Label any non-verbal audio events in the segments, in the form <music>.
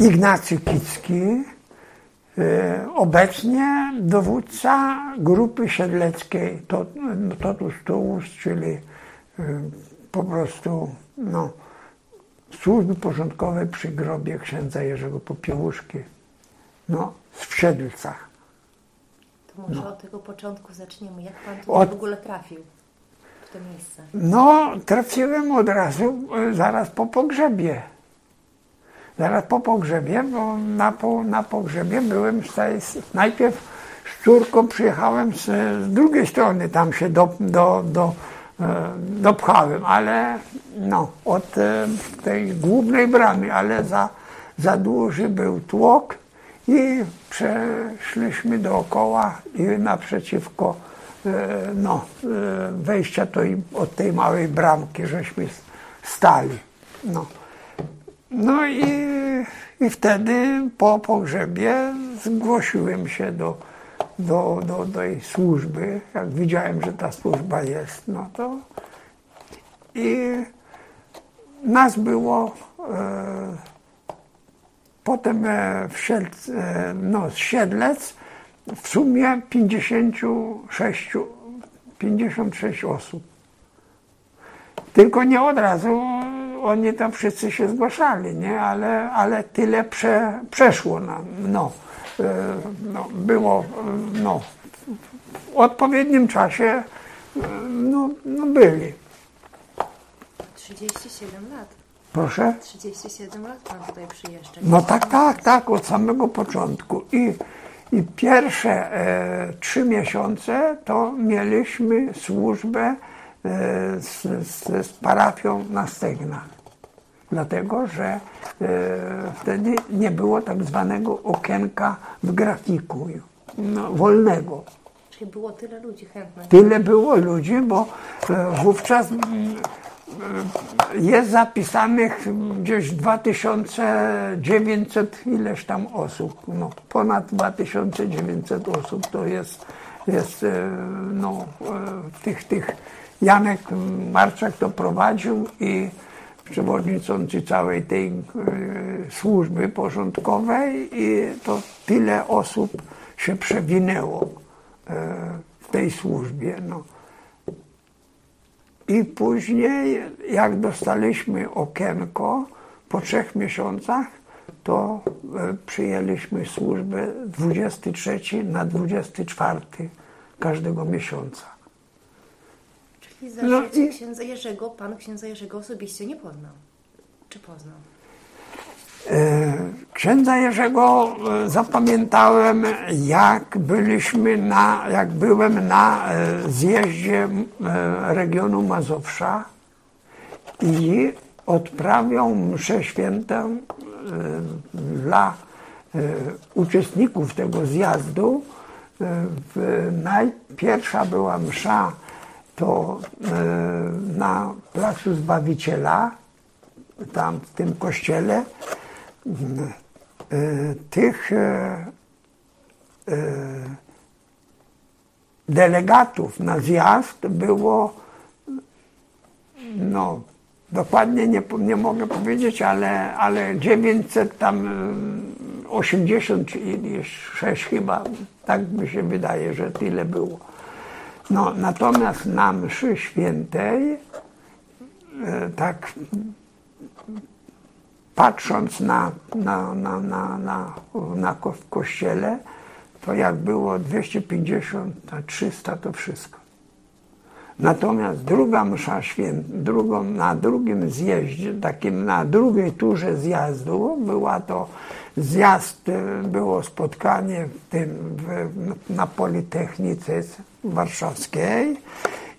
Ignacy Kicki, e, obecnie dowódca grupy siedleckiej Totus Tuus, czyli e, po prostu no, służby porządkowej przy grobie księdza Jerzego Popiełuszki no, w Siedlcach. To może no. od tego początku zaczniemy. Jak pan tutaj od... w ogóle trafił w to miejsce? No, trafiłem od razu, e, zaraz po pogrzebie. Zaraz po pogrzebie, bo na, na pogrzebie byłem z najpierw z córką przyjechałem z, z drugiej strony, tam się do, do, do, e, dopchałem, ale no, od e, tej głównej bramy, ale za, za duży był tłok i przeszliśmy dookoła i naprzeciwko e, no, wejścia to od tej małej bramki żeśmy stali. No. No i, i wtedy po pogrzebie zgłosiłem się do, do, do, do tej służby. Jak widziałem, że ta służba jest, no to i nas było e, potem e, w Siedlec, e, no, Siedlec w sumie 56, 56 osób. Tylko nie od razu oni tam wszyscy się zgłaszali, nie? Ale, ale tyle prze, przeszło nam. No, e, no, było no, w odpowiednim czasie e, no, no byli. 37 lat. Proszę? 37 lat pan tutaj przyjeżdża. No tak, tak, tak, od samego początku. I, i pierwsze e, trzy miesiące to mieliśmy służbę E, z, z, z parafią na stegnach. Dlatego, że e, wtedy nie było tak zwanego okienka w grafiku no, wolnego. Czyli było tyle ludzi chętnych. Tyle było ludzi, bo e, wówczas jest zapisanych gdzieś 2900 ileś tam osób. No, ponad 2900 osób to jest, jest no, tych, tych Janek Marczak to prowadził i przewodniczący całej tej e, służby porządkowej i to tyle osób się przewinęło e, w tej służbie. No. I później, jak dostaliśmy okienko, po trzech miesiącach, to e, przyjęliśmy służbę 23 na 24 każdego miesiąca. I za no i... księdza Jerzego, pan księdza Jerzego osobiście nie poznał. Czy poznał? E, księdza Jerzego e, zapamiętałem, jak byliśmy na, jak byłem na e, zjeździe regionu Mazowsza i odprawiał mszę świętą dla uczestników tego zjazdu. Najpierwsza była msza to e, na Placu Zbawiciela, tam w tym kościele, e, tych e, delegatów na zjazd było, no dokładnie nie, nie mogę powiedzieć, ale, ale 900 tam 86 chyba, tak mi się wydaje, że tyle było. No, natomiast na mszy świętej, e, tak patrząc na, na, na, na, na, na w kościele, to jak było 250, a 300 to wszystko. Natomiast druga msza święta, drugą, na drugim zjeździe, takim na drugiej turze zjazdu, była to zjazd, e, było spotkanie w tym, w, na Politechnice Warszawskiej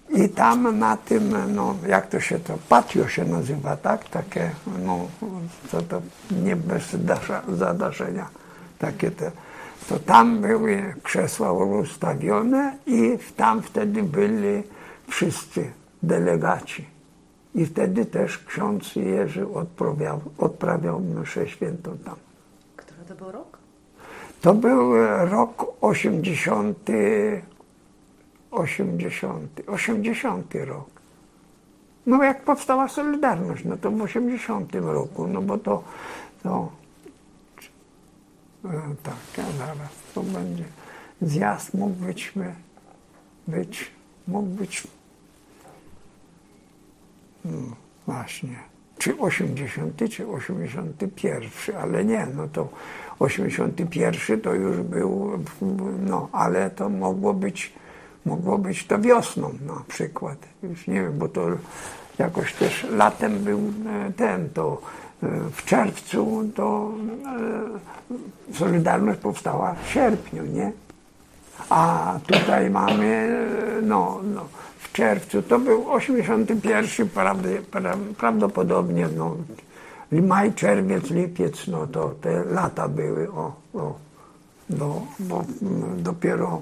i tam na tym, no jak to się to, patio się nazywa, tak? Takie, no, co to nie bez zadarzenia, takie te, to tam były krzesła ustawione i tam wtedy byli wszyscy delegaci. I wtedy też ksiądz Jerzy odprawiał, odprawiał mszę świętą tam. Który to był rok? To był rok 80, 80, 80 rok. No jak powstała Solidarność, no to w 80 roku, no bo to, to zaraz, to będzie, zjazd mógł być, być mógł być, no właśnie, czy 80, czy 81, ale nie, no to 81 to już był, no ale to mogło być, mogło być to wiosną na przykład, już nie wiem, bo to jakoś też latem był e, ten, to e, w czerwcu to e, Solidarność powstała w sierpniu, nie? A tutaj mamy, no, no w czerwcu, to był 81, prawdopodobnie, no, maj, czerwiec, lipiec, no to te lata były, o, o, do, bo dopiero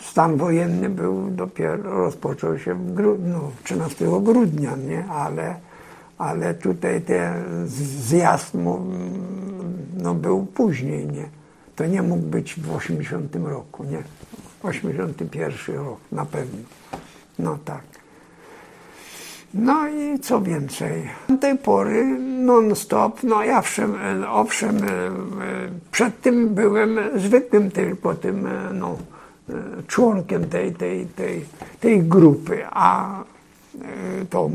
stan wojenny był, dopiero rozpoczął się w grudniu, no, 13 grudnia, nie, ale, ale tutaj ten zjazd no, był później, nie. To nie mógł być w 80 roku, nie. 81 rok, na pewno. No tak. No i co więcej, do tej pory non-stop, no ja owszem, owszem, przed tym byłem zwykłym tylko tym, no, członkiem tej, tej, tej, tej grupy, a to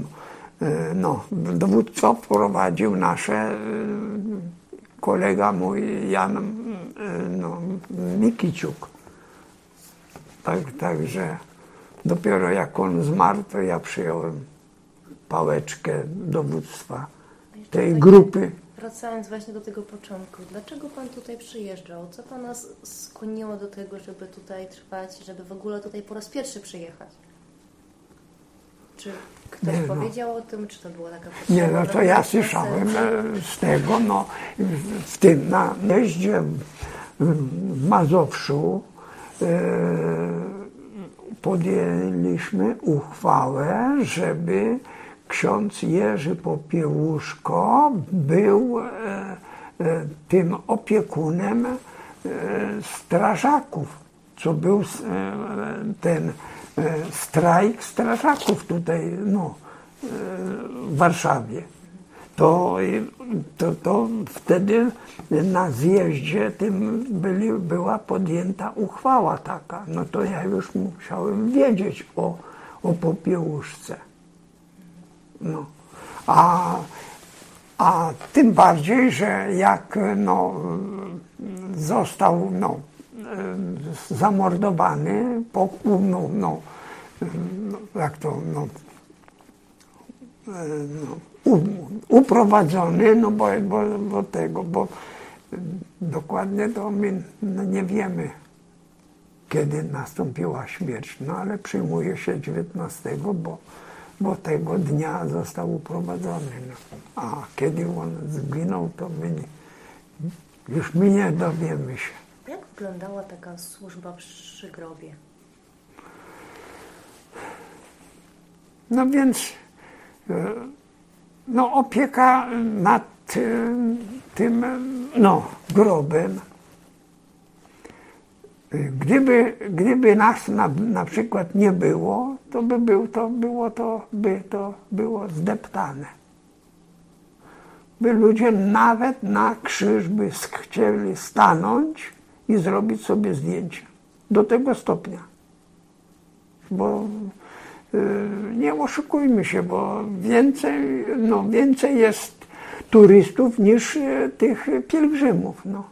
no, dowództwo prowadził nasze kolega mój Jan no, Mikiciuk. Tak, także dopiero jak on zmarł, to ja przyjąłem pałeczkę dowództwa tej grupy. Wracając właśnie do tego początku, dlaczego Pan tutaj przyjeżdżał? Co Pana skłoniło do tego, żeby tutaj trwać, żeby w ogóle tutaj po raz pierwszy przyjechać? Czy ktoś nie, no. powiedział o tym, czy to była taka potrzeba? Nie, no to ja słyszałem e, z tego, no w tym na jeździe w Mazowszu e, podjęliśmy uchwałę, żeby ksiądz Jerzy Popiełuszko był e, e, tym opiekunem e, strażaków, co był ten strajk strażaków tutaj no, w Warszawie. To, to, to wtedy na zjeździe tym byli, była podjęta uchwała taka. No to ja już musiałem wiedzieć o, o popiełuszce. No. A, a tym bardziej, że jak no, został no, zamordowany, po, no, no, jak to, no, no, uprowadzony, no bo, bo, bo tego, bo dokładnie to my no, nie wiemy, kiedy nastąpiła śmierć, no ale przyjmuje się 19, bo bo tego dnia został uprowadzony. No. A kiedy on zginął, to my już my nie dowiemy się. Jak wyglądała taka służba przy grobie? No więc e, no, opieka nad e, tym no, grobem Gdyby, gdyby nas na, na przykład nie było, to by był, to było to, by to było zdeptane. By ludzie nawet na krzyż by chcieli stanąć i zrobić sobie zdjęcie. Do tego stopnia. Bo yy, nie oszukujmy się, bo więcej, no, więcej jest turystów niż yy, tych pielgrzymów. No.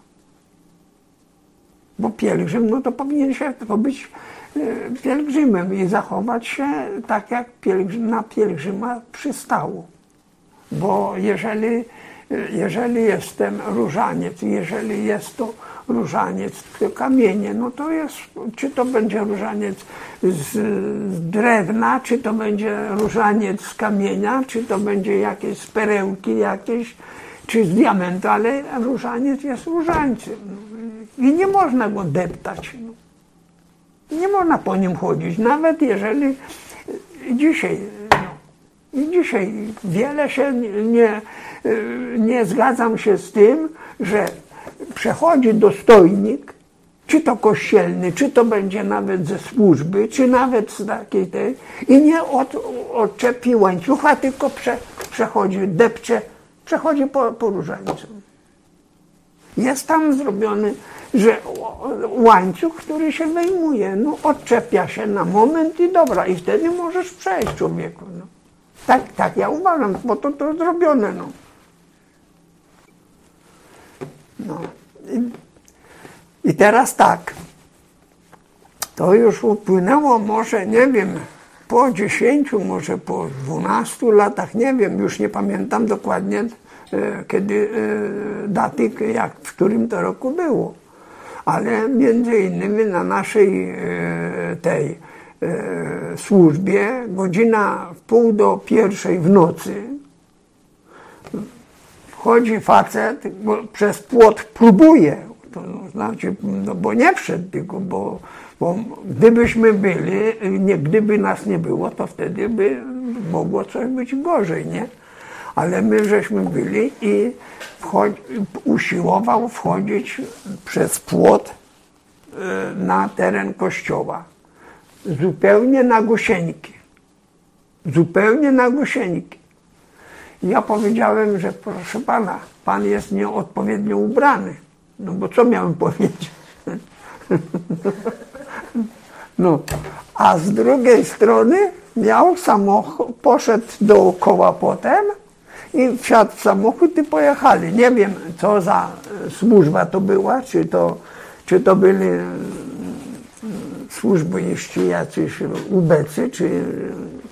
Bo pielgrzym, no to powinien się to być e, pielgrzymem i zachować się tak, jak pielgrzym, na pielgrzyma przystało. Bo jeżeli, e, jeżeli jestem różaniec, jeżeli jest to różaniec kamienie, no to jest, czy to będzie różaniec z, z drewna, czy to będzie różaniec z kamienia, czy to będzie jakieś z perełki jakieś, czy z diamentu, ale różaniec jest różańcem. I nie można go deptać. Nie można po nim chodzić, nawet jeżeli dzisiaj, no, dzisiaj wiele się nie, nie zgadzam się z tym, że przechodzi dostojnik, czy to kościelny, czy to będzie nawet ze służby, czy nawet z takiej tej, i nie od, odczepi łańcucha, tylko prze, przechodzi, depcze, przechodzi po, po różańcu. Jest tam zrobiony że łańcuch, który się wyjmuje, no odczepia się na moment i dobra, i wtedy możesz przejść człowieku. No. Tak, tak ja uważam, bo to, to zrobione. No. No. I, I teraz tak. To już upłynęło może, nie wiem, po 10, może po 12 latach, nie wiem, już nie pamiętam dokładnie kiedy e, daty, jak, w którym to roku było. Ale między innymi na naszej e, tej służbie godzina w pół do pierwszej w nocy wchodzi facet, przez płot próbuje, to znaczy, no bo nie wszedł, tylko bo bo gdybyśmy byli, nie, gdyby nas nie było, to wtedy by mogło coś być gorzej, nie? Ale my żeśmy byli i usiłował wchodzić przez płot e, na teren kościoła. Zupełnie na gusieńki. Zupełnie na gusieńki. Ja powiedziałem, że proszę pana, pan jest nieodpowiednio ubrany. No bo co miałem <laughs> powiedzieć? No, a z drugiej strony miał samochód, poszedł dookoła potem i wsiadł w samochód i pojechali. Nie wiem, co za służba to była, czy to, czy to byli służbiści jacyś ubecy, czy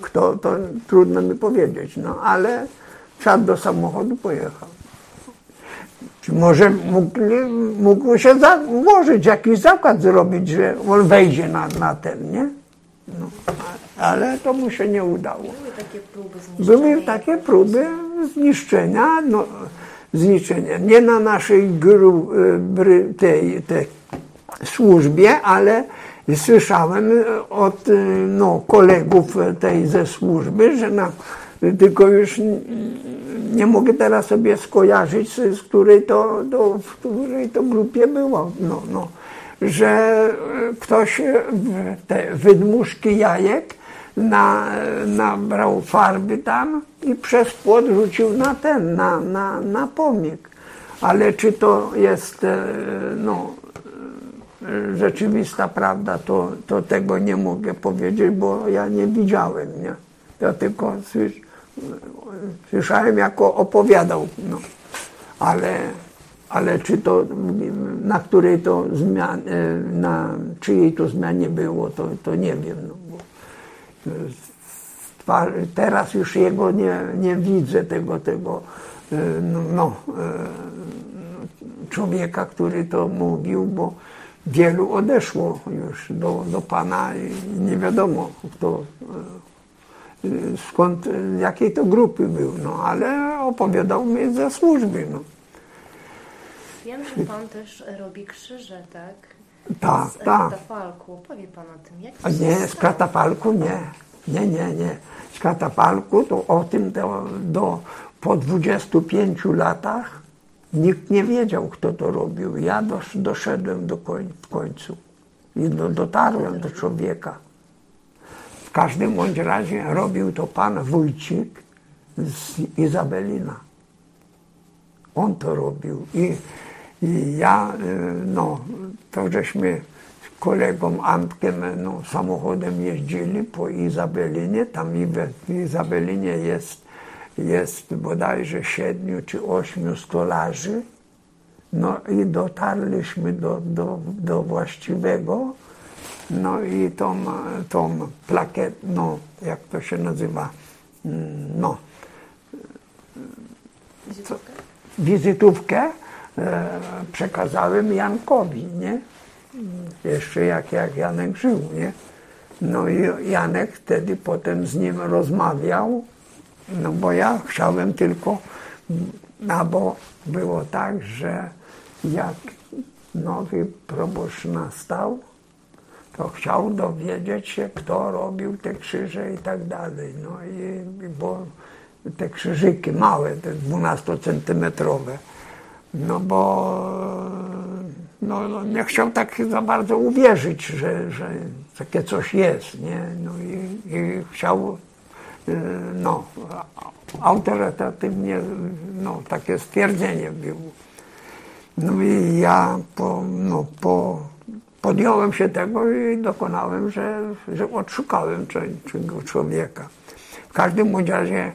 kto, to trudno mi powiedzieć, no ale wsiadł do samochodu, pojechał. Czy może mógł się włożyć, jakiś zakład zrobić, że on wejdzie na, na ten, nie? No, ale to mu się nie udało. Były takie próby. Były takie próby zniszczenia, no, zniszczenia. Nie na naszej gru, tej, tej służbie, ale słyszałem od no, kolegów tej ze służby, że na, tylko już nie mogę teraz sobie skojarzyć, z której to, to, w której to grupie było. No, no. Że ktoś te wydmuszki jajek na, nabrał farby tam i przez płot rzucił na ten, na, na, na pomnik. Ale czy to jest e, no, rzeczywista prawda, to, to tego nie mogę powiedzieć, bo ja nie widziałem. Nie? Ja tylko słyszałem, jako opowiadał. No. Ale, ale czy to, na której to zmian, e, na czyjej to zmianie było, to, to nie wiem. No, e, teraz już jego nie, nie widzę, tego, tego e, no, no, człowieka, który to mówił, bo wielu odeszło już do, do Pana i nie wiadomo, kto skąd, jakiej to grupy był, no ale opowiadał mi ze służby, no. Wiem, że Pan też robi krzyże, tak? Tak, z tak. katafalku. Powie Pan o tym, jak A nie, z katafalku nie. Nie, nie, nie. Z katafalku to o tym to do, po 25 latach nikt nie wiedział, kto to robił. Ja dosz, doszedłem do koń, w końcu i do, dotarłem do człowieka. W każdym bądź razie robił to pan Wójcik z Izabelina. On to robił. I, i ja, y, no, to żeśmy z kolegą Antkiem no, samochodem jeździli po Izabelinie. Tam w Izabelinie jest, jest bodajże siedmiu czy ośmiu stolarzy. No i dotarliśmy do, do, do właściwego no i tą, tą plakietę, no jak to się nazywa, mm, no, Wizytówkę? wizytówkę przekazałem Jankowi, nie? Jeszcze jak, jak Janek żył, nie? No i Janek wtedy potem z nim rozmawiał, no bo ja chciałem tylko, no bo było tak, że jak nowy proboszcz nastał, to chciał dowiedzieć się, kto robił te krzyże i tak dalej. No i, bo te krzyżyki małe, te 12-centymetrowe, no bo no, no, nie chciał tak za bardzo uwierzyć, że, że takie coś jest, nie? No i, i chciał y, no, autorytatywnie, no, takie stwierdzenie było. No i ja po, no, po, podjąłem się tego i dokonałem, że, że odszukałem tego człowieka. W każdym razie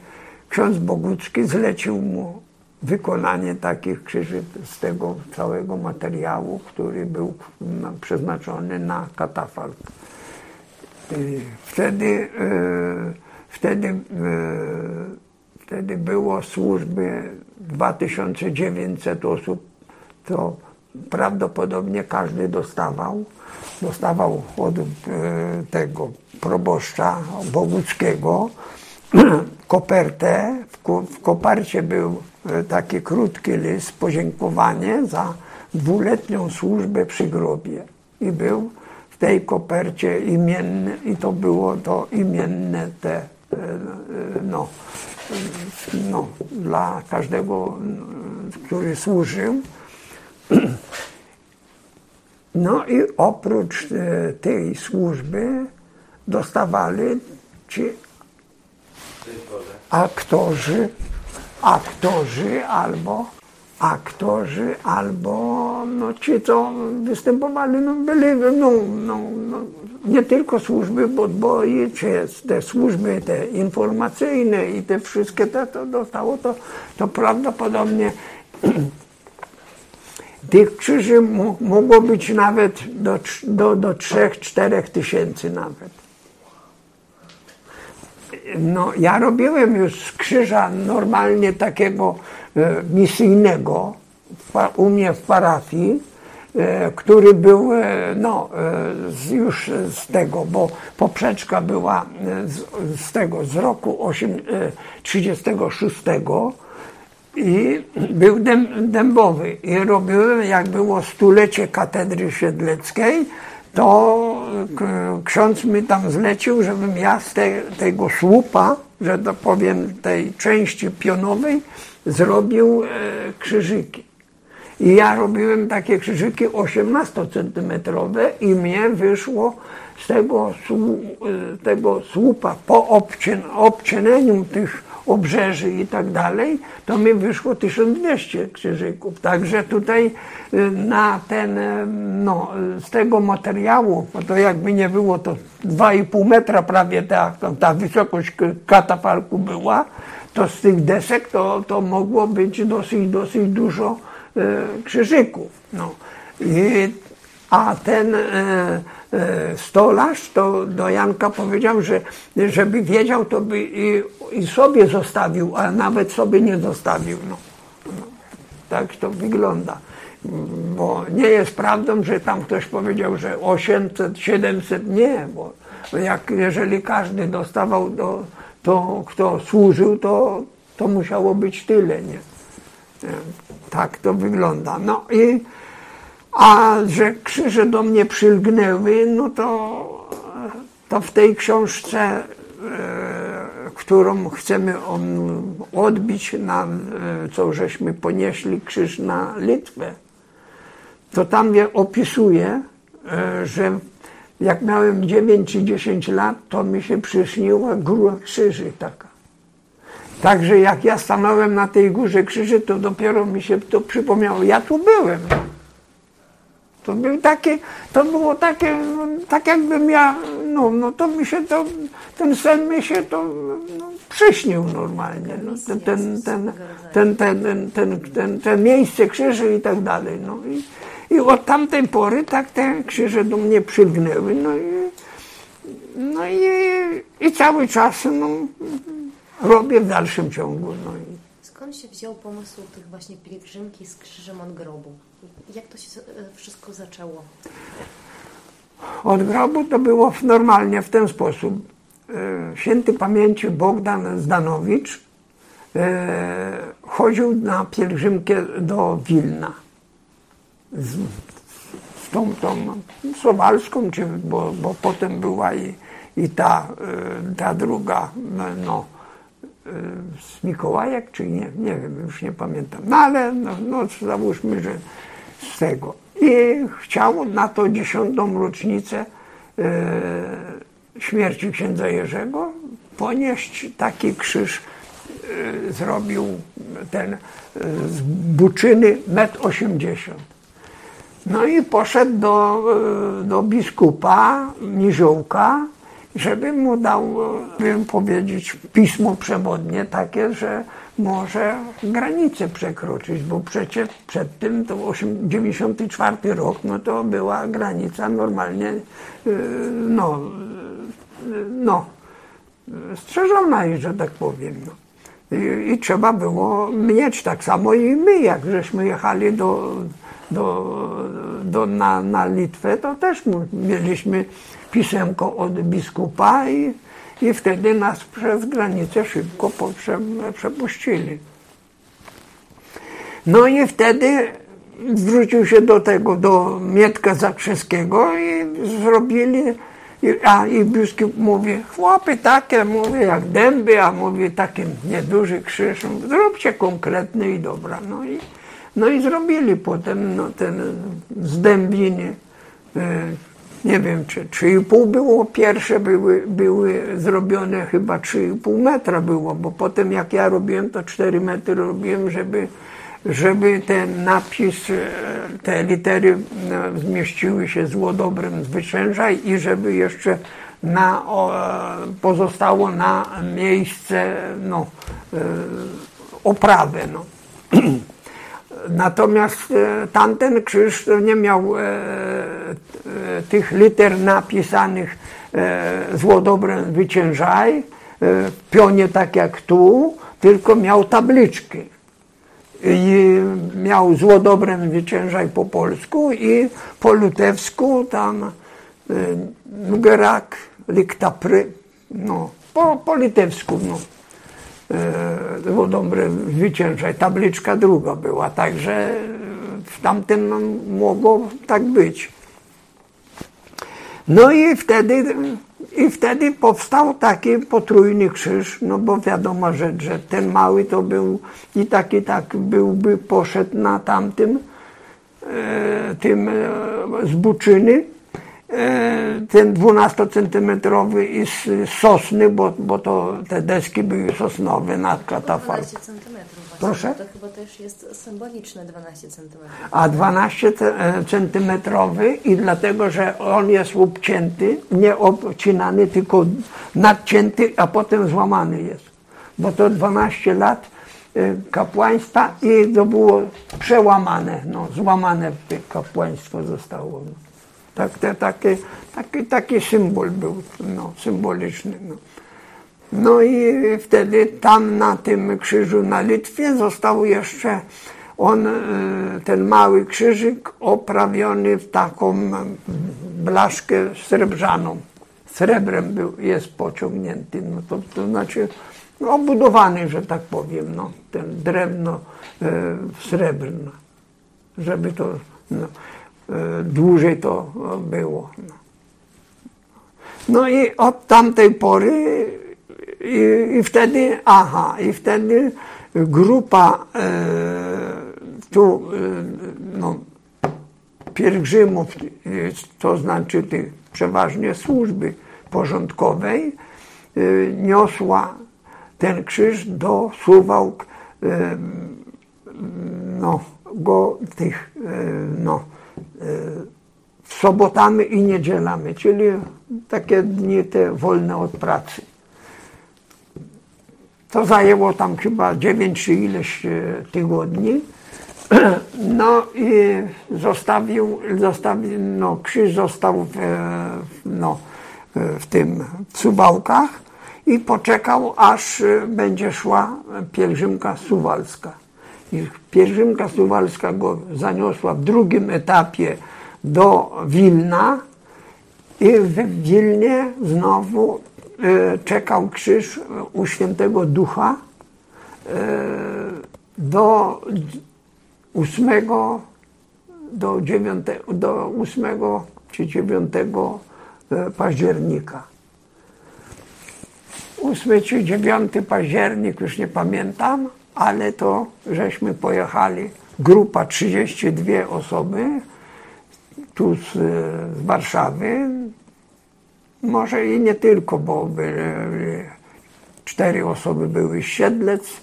ksiądz Bogucki zlecił mu wykonanie takich krzyży z tego całego materiału, który był przeznaczony na katafalk. Wtedy, e, wtedy, e, wtedy było służby 2900 osób, to prawdopodobnie każdy dostawał. Dostawał od e, tego proboszcza Boguckiego <clears throat> kopertę. W kopercie był taki krótki list, podziękowanie za dwuletnią służbę przy grobie. I był w tej kopercie imienny, i to było to imienne te, e, no, no, dla każdego, który służył. <clears throat> No i oprócz e, tej służby dostawali ci aktorzy, aktorzy albo aktorzy albo no, ci, co występowali, no, byli no, no, no, nie tylko służby podboi, czy te służby te informacyjne i te wszystkie, te, to dostało to, to prawdopodobnie <clears throat> tych krzyży mogło być nawet do, do, do 3-4 tysięcy nawet. No, ja robiłem już krzyża normalnie takiego e, misyjnego u mnie w parafii, e, który był e, no, już z tego, bo poprzeczka była z, z tego, z roku 8, 36 i był dębowy. I robiłem, jak było stulecie katedry siedleckiej, to ksiądz mi tam zlecił, żebym ja z te, tego słupa, że to powiem, tej części pionowej zrobił e, krzyżyki. I ja robiłem takie krzyżyki 18-centymetrowe i mnie wyszło z tego, e, tego słupa po obcin, obcineniu tych obrzeży i tak dalej, to mi wyszło 1200 krzyżyków. Także tutaj y, na ten, y, no, z tego materiału, bo to jakby nie było, to 2,5 metra prawie ta, ta wysokość katafalku była, to z tych desek to, to mogło być dosyć, dosyć dużo y, krzyżyków. No. I, a ten E, stolarz, to do Janka powiedział, że żeby wiedział, to by i, i sobie zostawił, a nawet sobie nie zostawił. No. no. Tak to wygląda. Bo nie jest prawdą, że tam ktoś powiedział, że 800, 700, nie, bo jak, jeżeli każdy dostawał, to, to kto służył, to, to musiało być tyle, nie? Tak to wygląda. No i a że krzyże do mnie przylgnęły, no to, to w tej książce, e, którą chcemy odbić, na, e, co żeśmy ponieśli krzyż na Litwę, to tam je opisuję, e, że jak miałem 9 czy 10 lat, to mi się przyśniła góra krzyży taka. Także jak ja stanąłem na tej górze krzyży, to dopiero mi się to przypomniało. Ja tu byłem. To, był takie, to było takie, no, tak jakbym ja, no, no to mi się to, ten sen mi się to no, przyśnił normalnie. No, ten, ten, ten, ten, ten, ten, ten, ten, miejsce krzyży i tak dalej. No. I, I od tamtej pory tak te krzyże do mnie przylgnęły. No i, no i, i cały czas no, robię w dalszym ciągu. No. Skąd się wziął pomysł tych właśnie pielgrzymki z krzyżem od grobu? Jak to się e, wszystko zaczęło? Od grobu to było normalnie w ten sposób. E, święty pamięci Bogdan Zdanowicz e, chodził na pielgrzymkę do Wilna. Z, tą, tą Sowalską, czy, bo, bo potem była i, i ta, ta druga, no, z Mikołajek, czy nie, nie wiem, już nie pamiętam. No ale no, no załóżmy, że z tego. I chciał na to dziesiątą rocznicę e, śmierci księdza Jerzego ponieść taki krzyż y, zrobił ten y, z Buczyny metr 80. No i poszedł do, do biskupa Niziołka, żeby mu dał, bym powiedzieć, pismo przewodnie takie, że może granicę przekroczyć, bo przecież przed tym, to 94 rok, no to była granica normalnie, no, no, strzeżona, że tak powiem. No. I, I, trzeba było mieć tak samo i my, jak żeśmy jechali do, do, do, na, na Litwę, to też mieliśmy pisemko od biskupa i, i wtedy nas przez granicę szybko przepuścili. No i wtedy zwrócił się do tego, do Mietka Zakrzyskiego i zrobili a i biskup mówi, chłopy takie, mówię, jak dęby, a mówi, taki nieduży krzyż, zróbcie konkretny i dobra. No i, no i zrobili potem no, ten z dębiny, e, nie wiem, czy 3,5 było, pierwsze były, były zrobione chyba 3,5 metra było, bo potem jak ja robiłem, to 4 metry robiłem, żeby żeby ten napis, e, te litery e, zmieściły się złodobrem zwyciężaj i żeby jeszcze na, o, pozostało na miejsce no, e. No. <clears throat> Natomiast tamten krzyż nie miał tych liter napisanych złodobrem zwyciężaj w pionie tak jak tu, tylko miał tabliczki i miał złodobrem zwyciężaj po polsku i po lutewsku tam Nugerak, Liktapry, no, po, po litewsku, no. Y, złodobrem zwyciężaj, tabliczka druga była, także w tamtym mogło tak być. No i wtedy i wtedy powstał taki potrójny krzyż, no bo wiadomo, że, że ten mały to był i taki tak byłby poszedł na tamtym, e, tym e, z Buczyny, e, ten 12-centymetrowy i z sosny, bo, bo to te deski były sosnowe na katafalk. 12 centymetrów właśnie. Proszę? To chyba też jest symboliczne 12 centymetrów. A 12 e, centymetrowy i dlatego, że on jest obcięty, nie obcinany, tylko nadcięty, a potem złamany jest. Bo to 12 lat e, kapłaństwa i to było przełamane, no, złamane kapłaństwo zostało. No. Tak, te, taki, taki, taki symbol był no, symboliczny. No. no i wtedy tam na tym krzyżu na Litwie został jeszcze on, e, ten mały krzyżyk oprawiony w taką blaszkę srebrzaną. Srebrem był, jest pociągnięty, no to, to znaczy obudowany, że tak powiem, no, ten drewno e, srebrne, żeby to no, dłużej to było. No. i od tamtej pory i, i wtedy, aha, i wtedy grupa e, tu, e, no, pielgrzymów, to znaczy tych przeważnie służby porządkowej, e, niosła ten krzyż do Suwałk, e, no, go tych, e, no, sobotami i niedzielami, czyli takie dni te wolne od pracy. To zajęło tam chyba 9 czy ileś e, tygodni. <clears throat> No i zostawił, zostawił no, krzyż został w, e, no, e, w tym w Suwałkach i poczekał, aż będzie szła pielgrzymka suwalska. I pielgrzymka suwalska go zaniosła w drugim etapie do Wilna i w Wilnie znowu e, czekał krzyż u świętego ducha e, do 8 do 9, do 8 czy 9 e, października. 8 czy 9 październik, już nie pamiętam, ale to żeśmy pojechali, grupa 32 osoby, tu z, z Warszawy, może i nie tylko, bo byli cztery osoby były z Siedlec,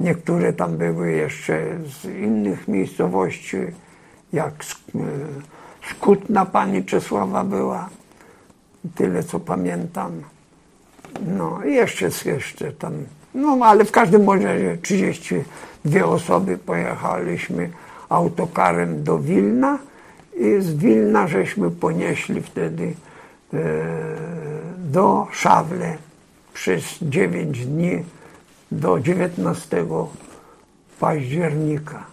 niektóre tam były jeszcze z innych miejscowości, jak e, Skutna pani Czesława była, tyle co pamiętam. No i jeszcze, jeszcze tam, no ale w każdym razie 32 osoby pojechaliśmy autokarem do Wilna i z Wilna żeśmy ponieśli wtedy e, do Szawle przez 9 dni do 19 października.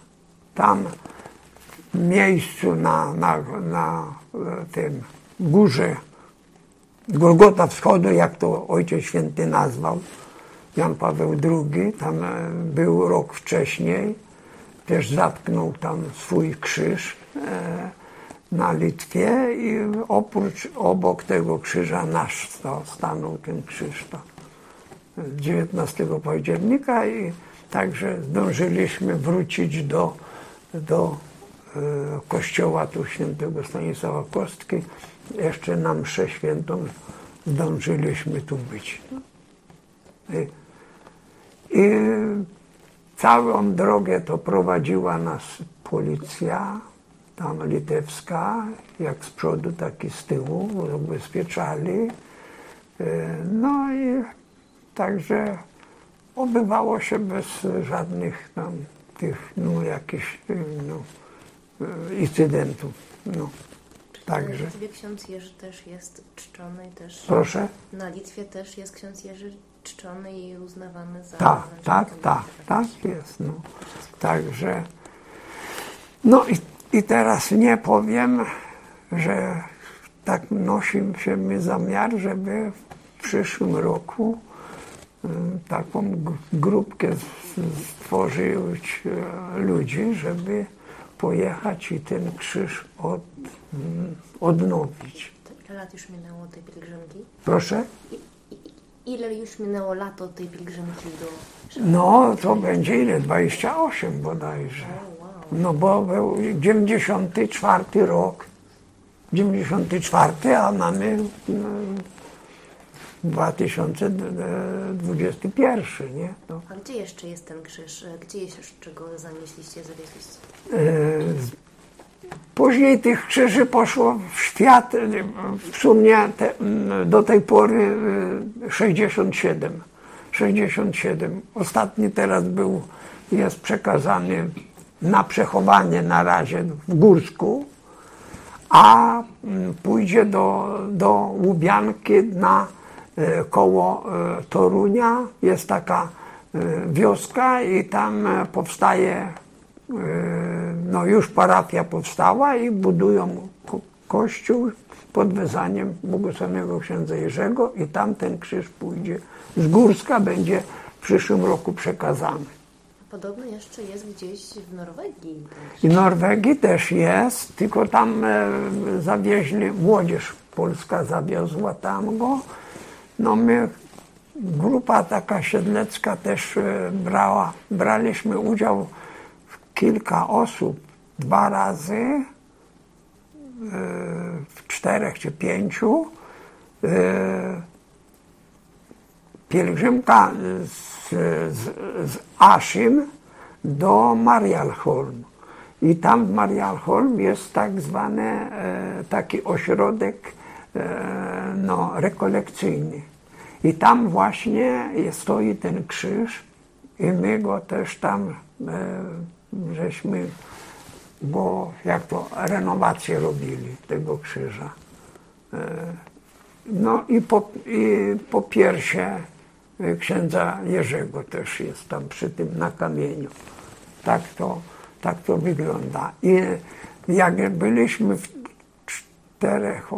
Tam w miejscu na, na, na e, tym górze Golgota Wschodu, jak to Ojciec Święty nazwał, Jan Paweł II, tam e, był rok wcześniej, też zatknął tam swój krzyż e, na Litwie i oprócz, obok tego krzyża nasz sta- stanął ten krzyż. To 19 października i także zdążyliśmy wrócić do, do e, kościoła tu świętego Stanisława Kostki. Jeszcze na mszę świętą zdążyliśmy tu być. I całą drogę to prowadziła nas policja, tam litewska, jak z przodu, tak i z tyłu, ubezpieczali. E, No i także obywało się bez żadnych tam tych, no jakichś, no, e, incydentów. No. Także, Na Litwie ksiądz Jerzy też jest czczony i też... proszę. Na Litwie też jest ksiądz Jerzy czczony i uznawany za... Tak, tak, tak, tak jest. No. Także, no i, i teraz nie powiem, że tak nosi się mi zamiar, żeby w przyszłym roku taką grupkę stworzyć e, ludzi, żeby pojechać i ten krzyż od, mm, odnowić. Ile lat już minęło tej pielgrzymki? Proszę? Ile już minęło lat od tej pielgrzymki do... No, to będzie ile? 28 bodajże. O, wow. No bo był 94 rok, 94, a mamy no, 2021, nie? No, A gdzie jeszcze jest ten krzyż? Gdzie jeszcze go zanieśliście, zawieźliście? Później tych krzyży poszło w świat, e, w sumie te, do tej pory e, 67. 67. Ostatni teraz był, jest przekazany na przechowanie na razie w Górsku, a pójdzie do, do Łubianki na koło e, Torunia. Jest taka e, wioska i tam e, powstaje, e, no już parafia powstała i budują ko- kościół pod wezaniem błogosławionego księdza Jerzego i tam ten krzyż pójdzie z Górska, będzie w przyszłym roku przekazany. Podobno jeszcze jest gdzieś w Norwegii. I Norwegii też jest, tylko tam e, zawieźli, młodzież polska zawiozła tam go. No my, grupa taka siedlecka też e, brała, braliśmy udział w kilka osób dwa razy, e, w czterech czy pięciu. E, pielgrzymka z, z, z Aszym do Marialholm. I tam w Marialholm jest tak zwany taki ośrodek no, rekolekcyjny. I tam właśnie stoi ten krzyż i my go też tam e, żeśmy, bo jak to renowację robili tego krzyża. No i po, i po piersie y, księdza Jerzego też jest tam przy tym na kamieniu. Tak to, tak to wygląda. I jak byliśmy w czterech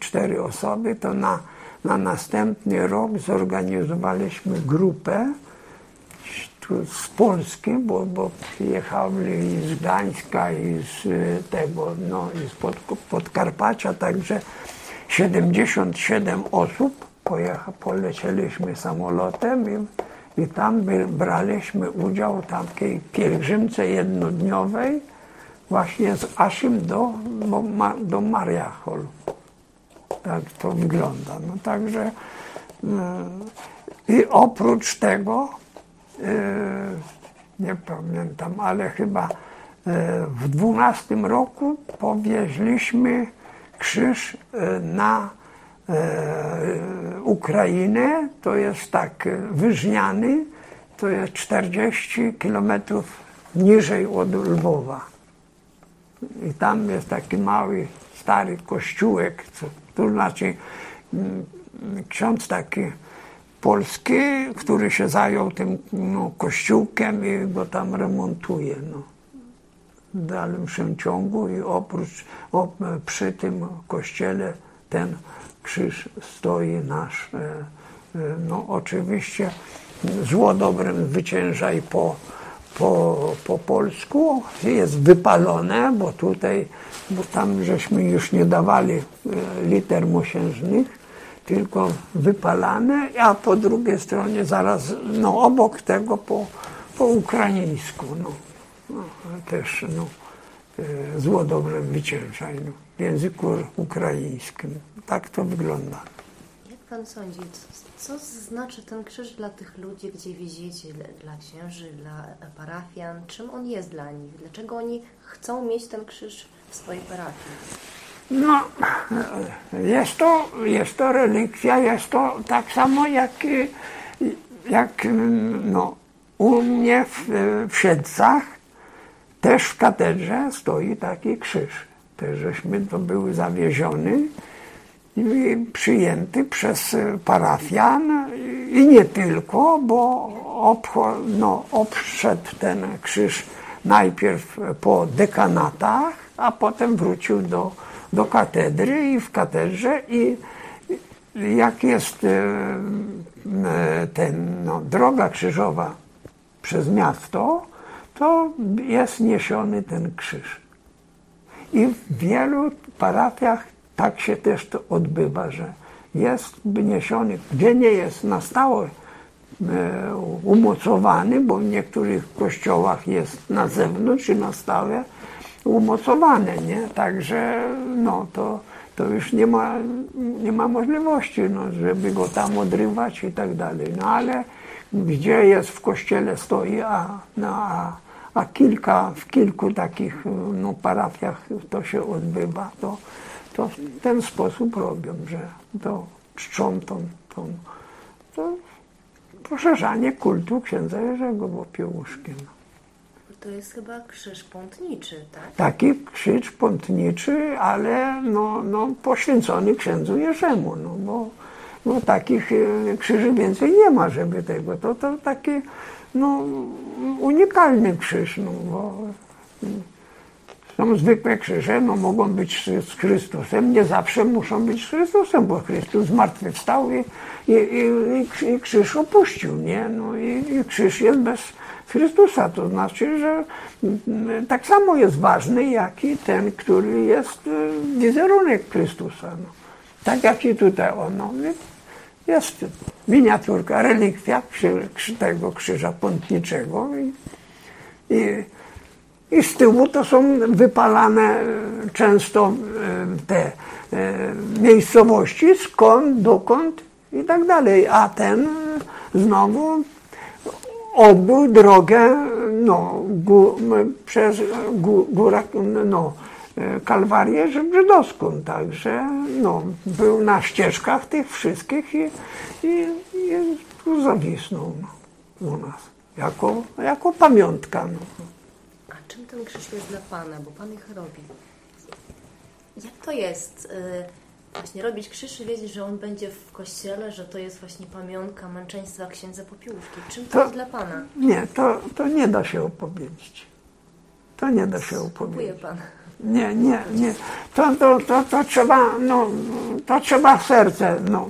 cztery osoby, to na, na następny rok zorganizowaliśmy grupę tu z Polski, bo, bo przyjechali i z Gdańska i z y, tego, no i z Pod, Podkarpacia, także 77 osób pojecha, polecieliśmy samolotem i, i tam braliśmy udział w takiej pielgrzymce jednodniowej właśnie z Aszym do, do, Ma- do Mariachol. Tak to wygląda. No także mm, I oprócz tego, nie pamiętam, ale chyba w dwunastym roku powieźliśmy krzyż na Ukrainę, to jest tak wyżniany, to jest 40 kilometrów niżej od Lwowa. I tam jest taki mały, stary kościółek, co, to znaczy mm, ksiądz taki polski, który się zajął tym no, kościółkiem i go tam remontuje. No. W dalszym ciągu i oprócz, op, przy tym kościele ten krzyż stoi nasz. E, e, no oczywiście zło dobrem zwycięża i po po, po polsku, jest wypalone, bo tutaj, bo tam żeśmy już nie dawali e, liter mosiężnych, tylko wypalane, a po drugiej stronie zaraz, no obok tego po, po ukraińsku, no, no też, no, e, zło dobrze wyciężaj, no, w języku ukraińskim. Tak to wygląda. Jak pan sądzi, co znaczy ten krzyż dla tych ludzi, gdzie wieziecie, dla księży, dla parafian? Czym on jest dla nich? Dlaczego oni chcą mieć ten krzyż w swojej parafii? No, jest to, jest to relikwia, jest to tak samo jak, jak no, u mnie w, w Siedcach, też w katedrze stoi taki krzyż. Też żeśmy to były zawieziony przyjęty przez parafian i nie tylko, bo obcho, no, obszedł ten krzyż najpierw po dekanatach, a potem wrócił do, do katedry i w katedrze i jak jest e, ten, no, droga krzyżowa przez miasto, to jest niesiony ten krzyż. I w wielu parafiach tak się też to odbywa, że jest wniesiony, gdzie nie jest na stałe e, umocowany, bo w niektórych kościołach jest na zewnątrz i na stałe umocowane, nie? Także no to, to już nie ma, nie ma możliwości, no, żeby go tam odrywać i tak dalej. No ale gdzie jest w kościele stoi, a, no, a, a kilka, w kilku takich no, parafiach to się odbywa, to to w ten sposób robią, że to czczą tą, tą to poszerzanie kultu księdza Jerzego Popiełuszki. No. To jest chyba krzyż pątniczy, tak? Taki krzyż pątniczy, ale no, no, poświęcony księdzu Jerzemu, no, bo, bo takich e, krzyży więcej nie ma, żeby tego. To, to taki no, unikalny krzyż, no, bo są zwykłe krzyże, no mogą być z Chrystusem, nie zawsze muszą być z Chrystusem, bo Chrystus zmartwychwstał i, i, i, i krzyż opuścił, nie? No i, i krzyż jest bez Chrystusa, to znaczy, że mm, tak samo jest ważny, jak i ten, który jest y, wizerunek Chrystusa. No. Tak jak i tutaj ono jest miniaturka, relikwia tego krzyża pątniczego i, i i z tyłu to są wypalane e, często e, te e, miejscowości, skąd, dokąd i tak dalej. A ten znowu odbył drogę no, gó, przez gó, górę, no, Kalwarię żydowską, także no, był na ścieżkach tych wszystkich i, i, i zawisnął u nas jako, jako pamiątka. No czym ten krzyż jest dla Pana, bo Pan ich robi? Jak to jest y, właśnie robić krzyż i wiedzieć, że on będzie w kościele, że to jest właśnie pamiątka męczeństwa księdza Popiłuszki? Czym to, to jest dla Pana? Nie, to, to nie da się opowiedzieć. To nie da się opowiedzieć. Pan. Nie, nie, nie. To, to, to, to trzeba, no, to trzeba serce, no.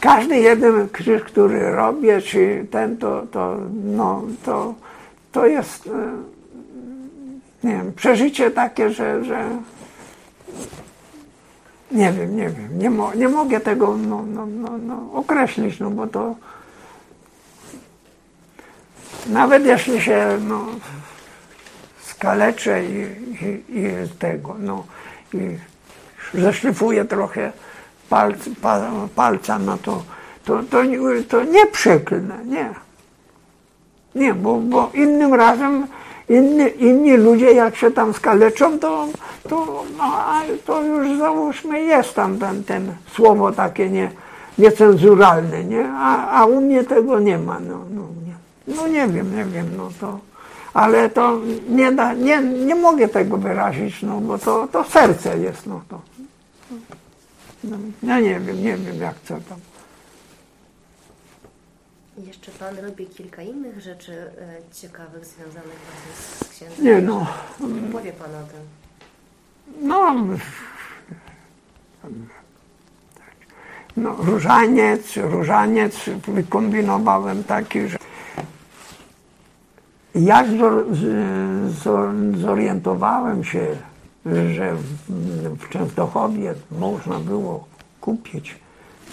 Każdy jeden krzyż, który robię, czy ten, to, to, no, to to jest, e, nie wiem, przeżycie takie, że, że nie wiem, nie wiem, nie, mo, nie mogę tego no, no, no, no, określić, no bo to nawet jeśli się no, skaleczę i, i, i tego, no, i zeszlifuję trochę palc, pa, palca, no to, to, to, to nie przeklnę, nie. Nie, bo, bo innym razem inni, inni ludzie jak się tam skaleczą, to, to, no, to już załóżmy jest tam ten, ten słowo takie nie, niecenzuralne, nie? A, a u mnie tego nie ma. No, no, nie. no nie wiem, nie wiem, no to ale to nie, da, nie, nie mogę tego wyrazić, no bo to, to serce jest, no to. No, ja nie wiem, nie wiem jak co tam. Jeszcze Pan robi kilka innych rzeczy e, ciekawych związanych właśnie z księdzem. Nie no. Powie Pan o tym. No, no różaniec, różaniec wykombinowałem taki, że jak zorientowałem się, że w Częstochowie można było kupić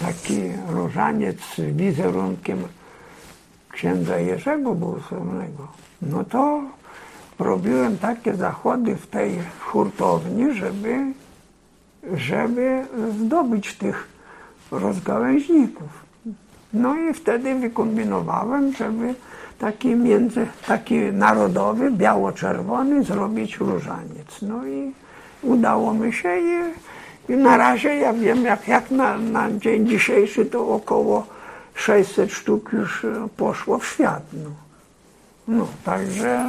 taki różaniec z wizerunkiem księdza Jerzego Błogosławnego, no to robiłem takie zachody w tej hurtowni, żeby, żeby zdobyć tych rozgałęźników. No i wtedy wykombinowałem, żeby taki między, taki narodowy, biało-czerwony zrobić różaniec. No i udało mi się i, i na razie ja wiem, jak, jak na, na dzień dzisiejszy to około 600 sztuk już poszło w świat. No. No, także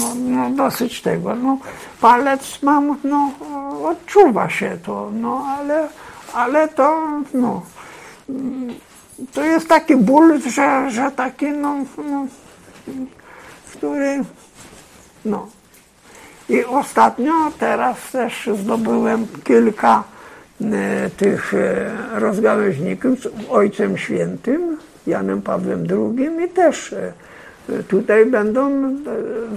no, no, dosyć tego. No, palec mam, no, odczuwa się to, no, ale, ale to, no, to jest taki ból, że, że taki, no, no który, no. I ostatnio teraz też zdobyłem kilka e, tych e, rozgałęźników z Ojcem Świętym, Janem Pawłem II i też e, tutaj będą,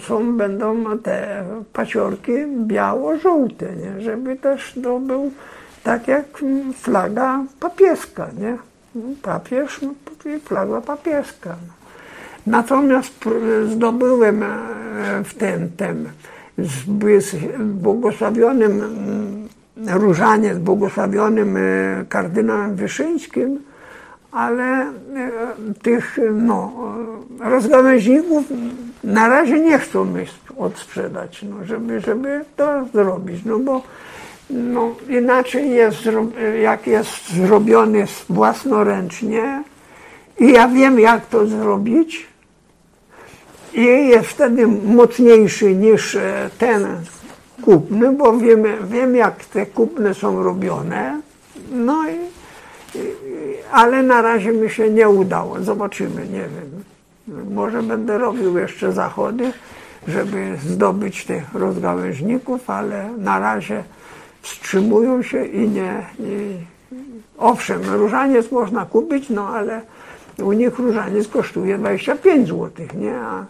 są, będą te paciorki biało-żółte, nie? żeby też to był tak jak flaga papieska, nie? Papież i flaga papieska. Natomiast zdobyłem e, w ten, ten z błogosławionym różaniec, błogosławionym e, kardynałem Wyszyńskim, ale e, tych no, rozgałęźników na razie nie chcą mi odsprzedać, no, żeby, żeby to zrobić, no bo no, inaczej jest, jak jest zrobiony własnoręcznie i ja wiem, jak to zrobić, i jest wtedy mocniejszy niż e, ten kupny, bo wiem, wiem jak te kupne są robione. No i, ale na razie mi się nie udało. Zobaczymy, nie wiem. Może będę robił jeszcze zachody, żeby zdobyć tych rozgałęźników, ale na razie wstrzymują się i nie, nie. Owszem, różaniec można kupić, no ale u nich różaniec kosztuje 25 zł, nie? A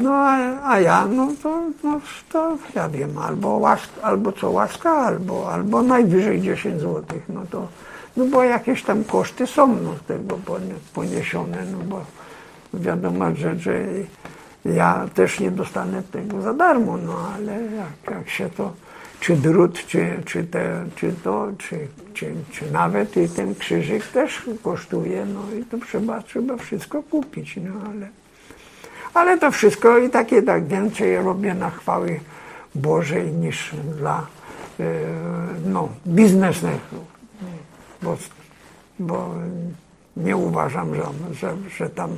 no a, a ja, no to, no to ja wiem, albo, łask, albo co łaska, albo, albo najwyżej 10 zł, no to, no bo jakieś tam koszty są no, tego poniesione, no bo wiadomo, że, że ja też nie dostanę tego za darmo, no ale jak, jak się to, czy drut, czy, czy, te, czy to, czy, czy, czy nawet i ten krzyżyk też kosztuje, no i to trzeba, trzeba wszystko kupić, no ale ale to wszystko i tak tak więcej robię na chwały Bożej niż dla e, no, biznesnego. Bo, bo nie uważam, że, że, że tam,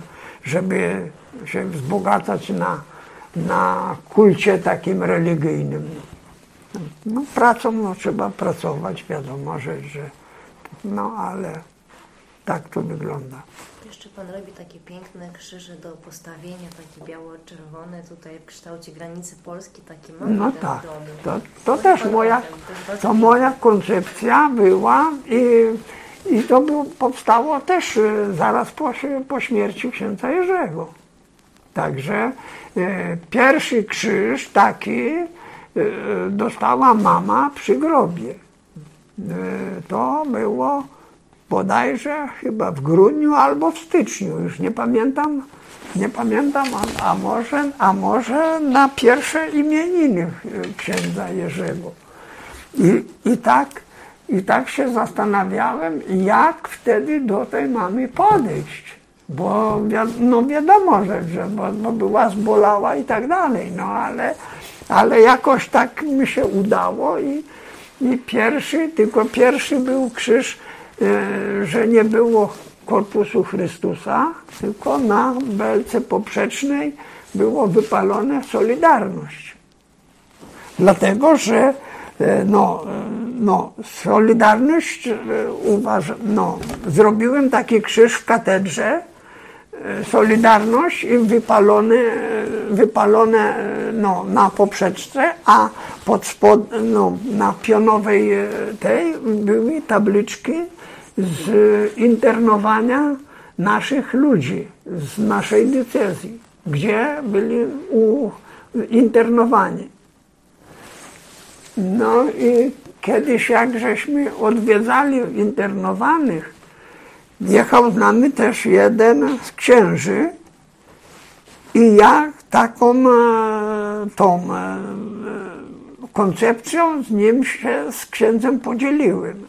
żeby się wzbogacać na, na kulcie takim religijnym. No, pracą no, trzeba pracować, wiadomo, że, że no ale tak to wygląda jeszcze Pan robi takie piękne krzyże do postawienia, takie biało-czerwone, tutaj w kształcie granicy Polski, takie mamy No tak, to, to też moja, to moja koncepcja była i, i to było, powstało też e, zaraz po, po śmierci księdza Jerzego. Także e, pierwszy krzyż taki e, dostała mama przy grobie. E, to było bodajże chyba w grudniu albo w styczniu, już nie pamiętam, nie pamiętam, a, a może, a może na pierwsze imieniny księdza Jerzego. I, i tak, I tak się zastanawiałem, jak wtedy do tej mamy podejść. Bo no wiadomo, że, że bo, bo była zbolała i tak dalej, no ale, ale jakoś tak mi się udało i, i pierwszy, tylko pierwszy był krzyż, że nie było Korpusu Chrystusa, tylko na belce poprzecznej było wypalone Solidarność. Dlatego, że e, no, e, no, Solidarność uważam, no, zrobiłem taki krzyż w katedrze, Solidarność i wypalone, wypalone no, na poprzeczce, a pod spod, no, na pionowej tej były tabliczki z internowania naszych ludzi z naszej decyzji, gdzie byli internowani. No i kiedyś jak żeśmy odwiedzali internowanych, jechał z nami też jeden z księży i ja taką e, tą e, koncepcją z nim się z księdzem podzieliłem.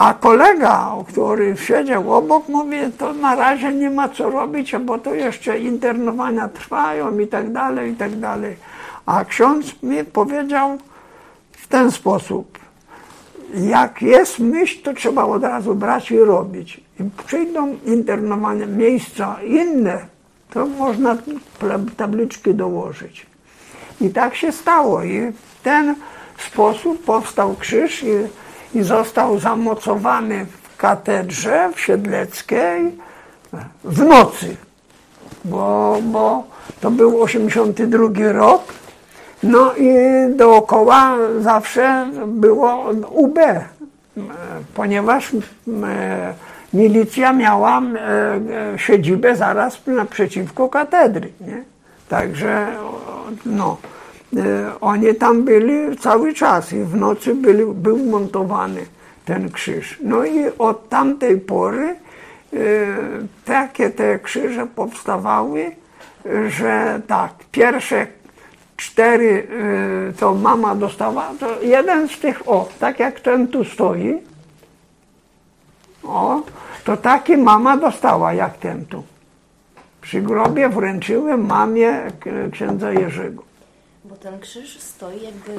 A kolega, który siedział obok, mówi, to na razie nie ma co robić, bo to jeszcze internowania trwają i tak dalej, i tak dalej. A ksiądz mi powiedział w ten sposób, jak jest myśl, to trzeba od razu brać i robić. I przyjdą internowane miejsca inne, to można tabliczki dołożyć. I tak się stało. I w ten sposób powstał krzyż i, i został zamocowany w katedrze w Siedleckiej w nocy. Bo, bo to był 82 rok no i dookoła zawsze było UB, ponieważ milicja miała siedzibę zaraz naprzeciwko katedry. Nie? Także no, oni tam byli cały czas i w nocy byli, był montowany ten krzyż. No i od tamtej pory takie te krzyże powstawały, że tak, pierwsze cztery to mama dostała, to jeden z tych, o, tak jak ten tu stoi, o, to taki mama dostała jak ten tu. Przy grobie wręczyłem mamie księdza Jerzego. Bo ten krzyż stoi jakby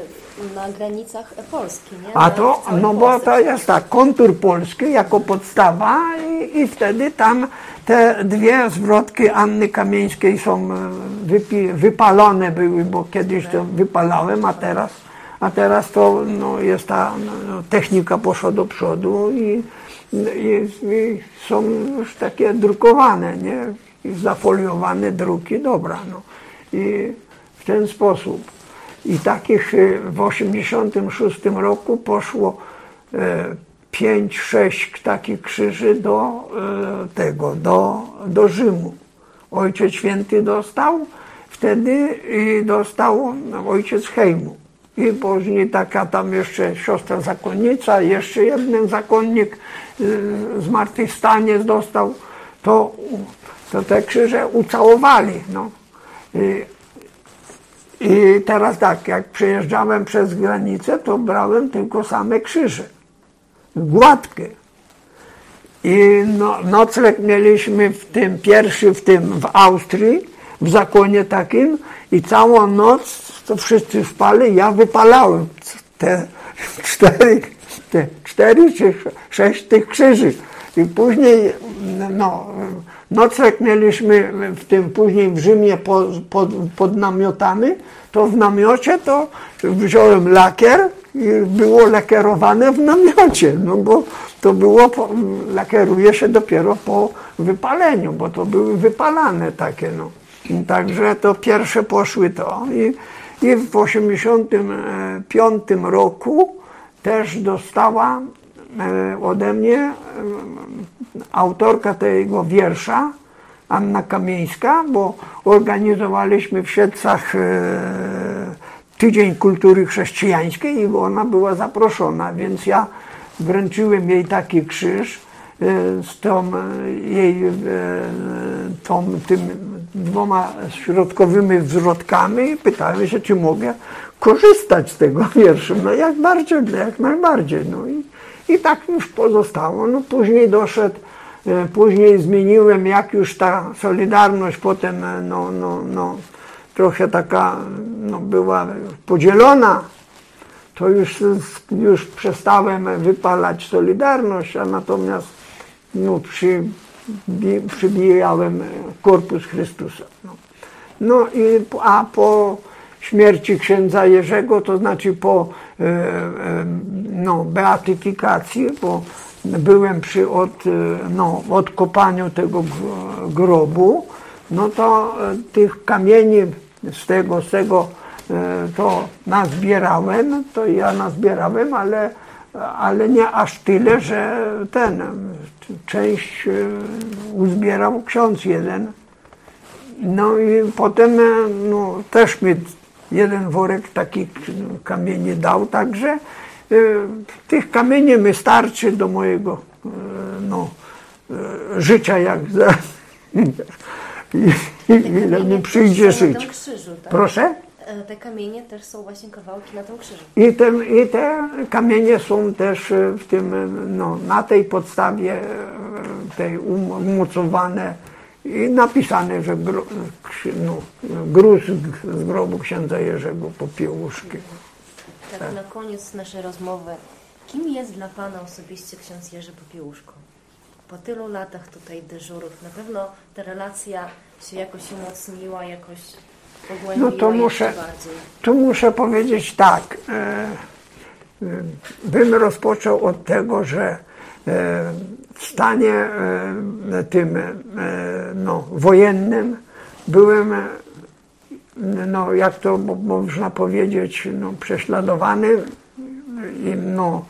na granicach Polski, nie? A to, no bo to jest tak, kontur polski jako podstawa i, i wtedy tam te dwie zwrotki Anny Kamieńskiej są e, wypi, wypalone były, bo kiedyś to wypalałem, a teraz, a teraz to no, jest ta no, technika poszła do przodu i, i, i są już takie drukowane, nie? I zafoliowane druki, dobra, no. I w ten sposób. I takich e, w 86 roku poszło e, pięć, sześć takich krzyży do e, tego, do, do Rzymu. Ojciec Święty dostał, wtedy i dostał ojciec Hejmu. I później taka tam jeszcze siostra zakonnica, jeszcze jeden zakonnik zmartwychwstanie dostał, to, to te krzyże ucałowali. No. I teraz tak, jak przejeżdżałem przez granicę, to brałem tylko same krzyże, gładkie. I no, nocleg mieliśmy w tym, pierwszy w tym, w Austrii, w zakonie takim i całą noc, to wszyscy spali, ja wypalałem te cztery, te cztery czy sześć tych krzyży. I później, no, nocleg mieliśmy w tym, później w Rzymie pod, pod, pod namiotami, to w namiocie to wziąłem lakier i było lakierowane w namiocie, no bo to było, lakieruje się dopiero po wypaleniu, bo to były wypalane takie, no. Także to pierwsze poszły to i, i w 85 roku też dostała e, ode mnie e, autorka tego wiersza, Anna Kamieńska, bo organizowaliśmy w Siedcach e, Tydzień Kultury Chrześcijańskiej i ona była zaproszona, więc ja wręczyłem jej taki krzyż z tą jej tą, tym dwoma środkowymi wzrodkami i pytałem się, czy mogę korzystać z tego wierszu. No jak bardziej, jak najbardziej. No i, i tak już pozostało. No później doszedł, później zmieniłem, jak już ta Solidarność potem no, no, no, trochę taka no, była podzielona, to już, już przestałem wypalać Solidarność, a natomiast no, przy, przybijałem Korpus Chrystusa. No. no i, a po śmierci księdza Jerzego, to znaczy po e, e, no, beatyfikacji, bo byłem przy od, e, no, odkopaniu tego grobu, no to tych kamieni z tego, z tego to nazbierałem, to ja nazbierałem, ale, ale nie aż tyle, że ten, część uzbierał ksiądz jeden. No i potem no, też mi jeden worek takich kamieni dał, także tych kamieni mi starczy do mojego no, życia, jak za, <laughs> ile mi przyjdzie żyć. Krzyżu, tak? Proszę? Te kamienie też są właśnie kawałki na tym krzyżu. I, te, I te kamienie są też w tym, no, na tej podstawie tej umocowane i napisane, że no, gruz z grobu księdza Jerzego Popiełuszki. Tak, tak, na koniec naszej rozmowy. Kim jest dla Pana osobiście ksiądz Jerzy Popiełuszko? Po tylu latach tutaj dyżurów, na pewno ta relacja się jakoś umocniła, jakoś pogłębiła No to muszę, tu muszę powiedzieć tak. E, e, bym rozpoczął od tego, że e, w stanie tym no, wojennym byłem, no, jak to można powiedzieć, no, prześladowany i, no,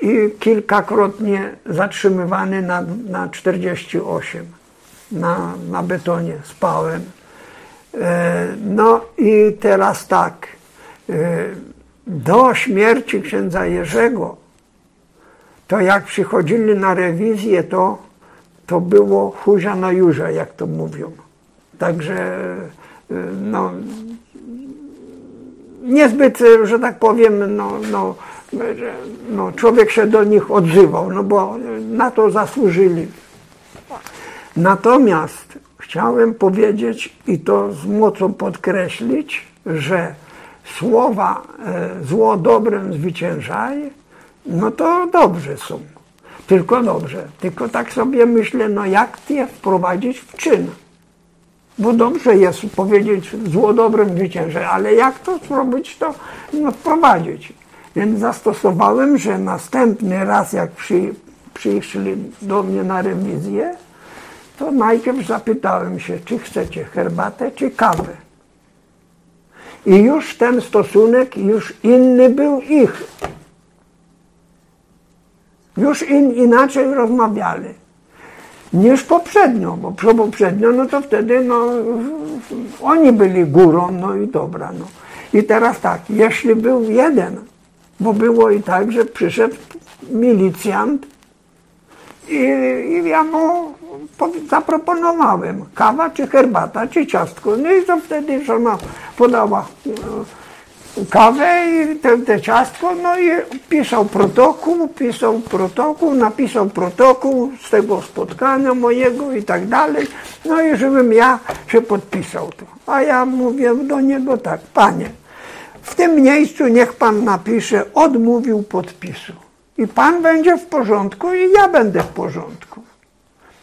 i kilkakrotnie zatrzymywany na, na 48 na, na betonie spałem. E, no i teraz tak, e, do śmierci księdza Jerzego, to jak przychodzili na rewizję, to, to było huzia na jurze, jak to mówią. Także e, no, niezbyt, że tak powiem, no, no, no, człowiek się do nich odzywał, no bo na to zasłużyli. Natomiast chciałem powiedzieć i to z mocą podkreślić, że słowa e, zło dobrem zwyciężaj, no to dobrze są. Tylko dobrze. Tylko tak sobie myślę, no jak je wprowadzić w czyn? Bo dobrze jest powiedzieć zło dobrem zwyciężaj, ale jak to zrobić, to no, wprowadzić. Więc zastosowałem, że następny raz, jak przy, przyszli do mnie na rewizję, to najpierw zapytałem się, czy chcecie herbatę, czy kawę. I już ten stosunek, już inny był ich. Już in, inaczej rozmawiali niż poprzednio, bo poprzednio, no to wtedy no, oni byli górą, no i dobra. No. I teraz tak, jeśli był jeden, bo było i tak, że przyszedł milicjant i, i ja mu zaproponowałem kawa, czy herbata, czy ciastko. No i to wtedy żona podała e, kawę i te, ciastko, no i pisał protokół, pisał protokół, napisał protokół z tego spotkania mojego i tak dalej. No i żebym ja się podpisał to. A ja mówię do niego tak, panie, w tym miejscu niech pan napisze, odmówił podpisu. I pan będzie w porządku i ja będę w porządku.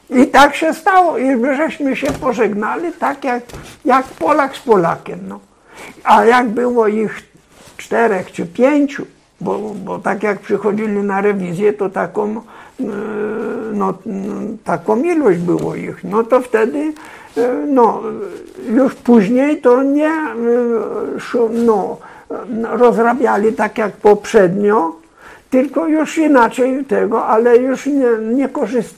I tak się stało, i żeśmy się pożegnali, tak jak, jak Polak z Polakiem. No. A jak było ich czterech czy pięciu, bo, bo tak jak przychodzili na rewizję, to taką, e, no, taką ilość było ich, no to wtedy e, no, już później to nie e, no, rozrabiali tak jak poprzednio, tylko już inaczej tego, ale już nie, nie,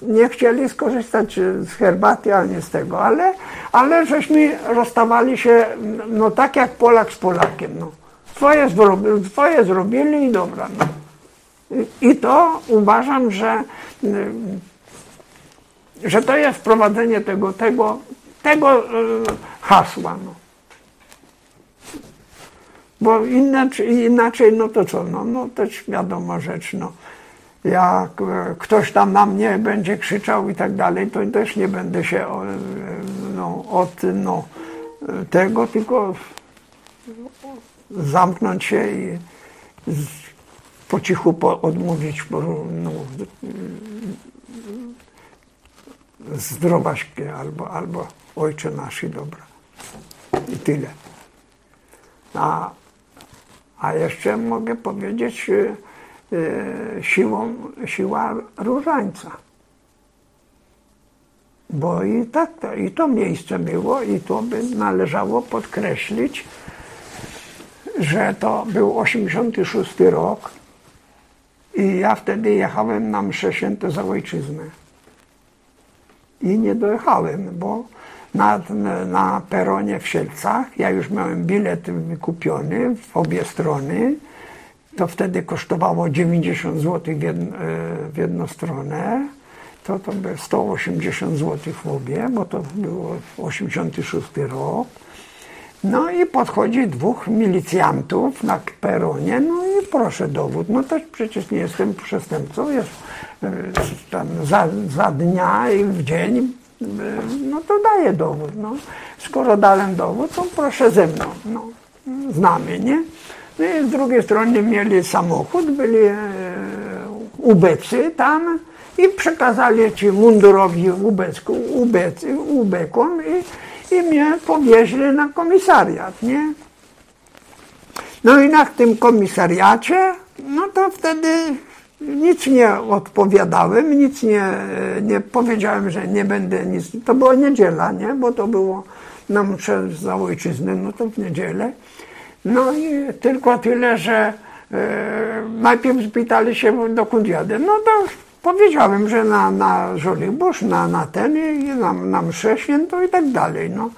nie chcieli skorzystać z herbaty ani z tego, ale, ale żeśmy rozstawali się no tak jak Polak z Polakiem. No. Swoje, zrobili, swoje zrobili i dobra. No. I to uważam, że, że to jest wprowadzenie tego, tego, tego hasła. No. Bo inaczej, inaczej, no to co, no, no to wiadoma rzecz, no. Jak e, ktoś tam na mnie będzie krzyczał i tak dalej, to też nie będę się no, od no, tego, tylko zamknąć się i po cichu odmówić no, zdrowaś albo, albo Ojcze nasz i dobra. I tyle. A a jeszcze mogę powiedzieć e, e, siłą, siła różańca. Bo i tak to, i to miejsce było i to by należało podkreślić, że to był 86 rok i ja wtedy jechałem na mszę święte za ojczyznę. I nie dojechałem, bo na, na peronie w Sielcach. Ja już miałem bilet wykupiony w obie strony. To wtedy kosztowało 90 zł w, jedno, w jedną stronę. To to było 180 zł w obie, bo to było 86 rok. No i podchodzi dwóch milicjantów na peronie, no i proszę dowód. No to przecież nie jestem przestępcą, jest e, tam za, za dnia i w dzień no to daję dowód. No. Skoro dałem dowód, to proszę ze mną. No. Znamy, nie? No i z drugiej strony mieli samochód, byli e, ubecy tam i przekazali ci mundurowi ubecku, ubecy, ubekom i, i mnie powieźli na komisariat, nie? No i na tym komisariacie, no to wtedy nic nie odpowiadałem, nic nie, nie powiedziałem, że nie będę nic. To była niedziela, nie? Bo to było na mszę za ojczyznę, no to w niedzielę. No i tylko tyle, że e, najpierw spytali się, dokąd jadę. No to powiedziałem, że na, na Żoliborz, na, na ten i na, na mszę święto i tak dalej, no.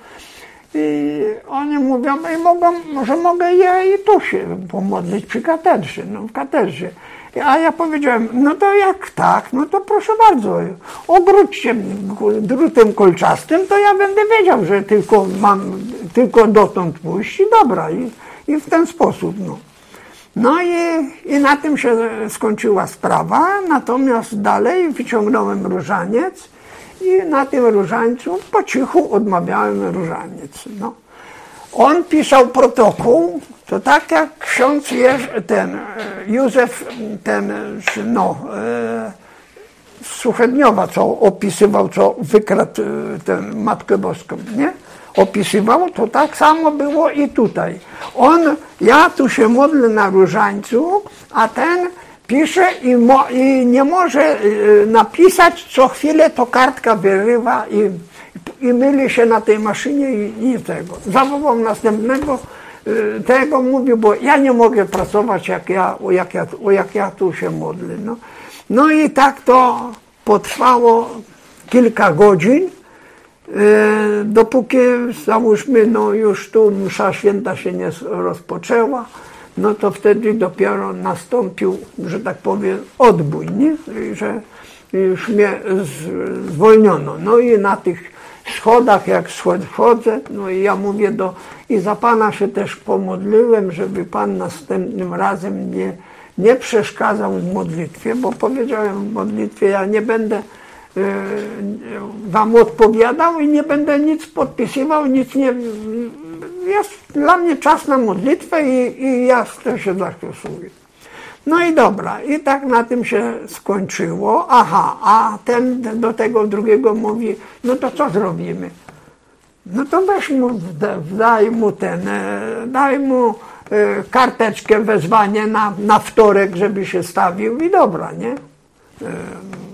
I oni mówią, mogą, może mogę ja i tu się pomodlić przy katedrze, no w katedrze. A ja powiedziałem, no to jak tak, no to proszę bardzo, obróćcie drutem kolczastym, to ja będę wiedział, że tylko mam, tylko dotąd pójść i dobra, i, i w ten sposób, no. No i, i na tym się skończyła sprawa, natomiast dalej wyciągnąłem różaniec i na tym różańcu po cichu odmawiałem różaniec, no. On pisał protokół, to tak jak ksiądz ten e, Józef, ten no, e, Suchedniowa, co opisywał, co wykradł e, ten Matkę Boską, nie? Opisywał, to tak samo było i tutaj. On, ja tu się modlę na różańcu, a ten pisze i, mo, i nie może napisać, co chwilę to kartka wyrywa i i myli się na tej maszynie i, i tego. Zawołał następnego y, tego, mówił, bo ja nie mogę pracować, jak ja, jak ja, jak ja tu się modlę. No. no i tak to potrwało kilka godzin, y, dopóki załóżmy, no już tu msza święta się nie rozpoczęła, no to wtedy dopiero nastąpił, że tak powiem, odbój, nie? że już mnie zwolniono. No i na tych schodach, jak schodzę, no i ja mówię do, i za Pana się też pomodliłem, żeby Pan następnym razem nie, nie przeszkadzał w modlitwie, bo powiedziałem w modlitwie, ja nie będę e, Wam odpowiadał i nie będę nic podpisywał, nic nie. Jest dla mnie czas na modlitwę i, i ja to się zastosuję. No i dobra, i tak na tym się skończyło. Aha, a ten do tego drugiego mówi, no to co zrobimy? No to weź mu, daj mu ten, e, daj mu e, karteczkę, wezwanie na, na wtorek, żeby się stawił i dobra, nie? E,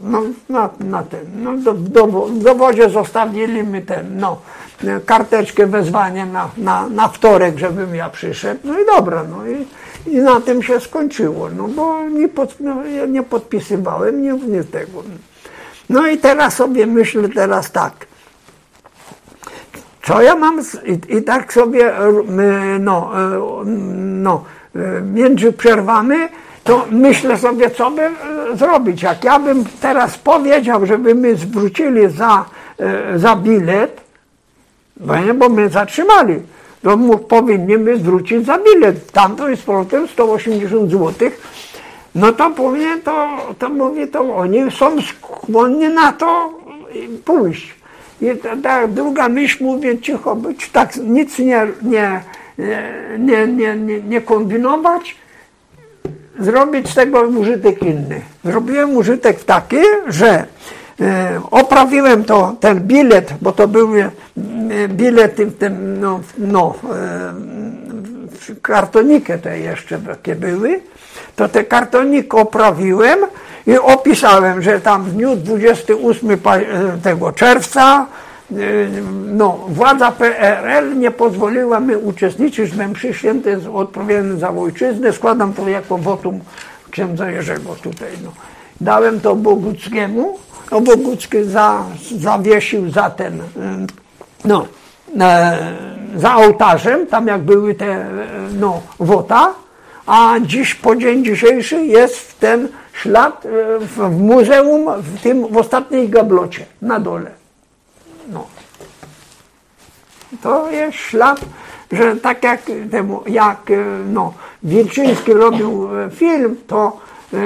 no, na, na ten, no do, do, w dowodzie zostawili mi ten, no, karteczkę, wezwanie na, na, na wtorek, żebym ja przyszedł, no i dobra, no i i na tym się skończyło, no bo nie, pod, no, ja nie podpisywałem, nie, nie tego. No i teraz sobie myślę teraz tak. Co ja mam, i, i tak sobie, no, no, między przerwami to myślę sobie, co by e, zrobić. Jak ja bym teraz powiedział, żeby my zwrócili za, e, za bilet, bo mnie zatrzymali, to mu powinni my zwrócić za bilet. Tam to jest powrotem 180 zł. No to powinien, to, to mówi, to oni są skłonni na to pójść. I ta, ta druga myśl mówi, cicho być, tak nic nie, nie, nie, nie, nie, nie kombinować, zrobić z tego użytek inny. Zrobiłem użytek taki, że e, oprawiłem to, ten bilet, bo to były bilety w tym, no, no e, te jeszcze takie były, to te kartonik oprawiłem i opisałem, że tam w dniu 28 tego czerwca no, władza PRL nie pozwoliła mi uczestniczyć w mszy świętej odpowiedzialny za ojczyznę. Składam to jako wotum księdza Jerzego tutaj. No. Dałem to Boguckiemu, a Bogucki za, zawiesił za ten, no, e, za ołtarzem, tam jak były te, no, wota, a dziś, po dzień dzisiejszy jest w ten ślad e, w muzeum, w tym, w ostatniej gablocie, na dole. No. To jest ślad, że tak jak, temu, jak no, Wilczyński robił e, film, to e,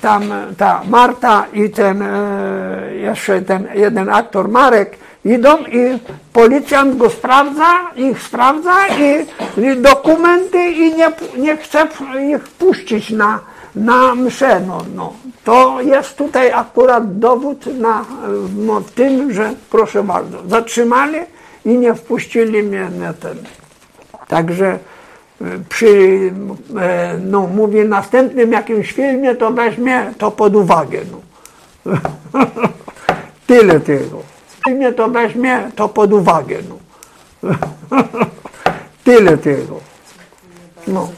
tam ta Marta i ten e, jeszcze ten jeden aktor Marek idą i policjant go sprawdza, ich sprawdza i, i dokumenty i nie, nie chce ich puścić na, na mszę. No, no. To jest tutaj akurat dowód na no, tym, że proszę bardzo, zatrzymali i nie wpuścili mnie na ten. Także e, przy, e, no mówię, następnym jakimś filmie to weźmie to pod uwagę. No. <laughs> Tyle tego. Filmie to weźmie to pod uwagę. No. <laughs> Tyle tego. No.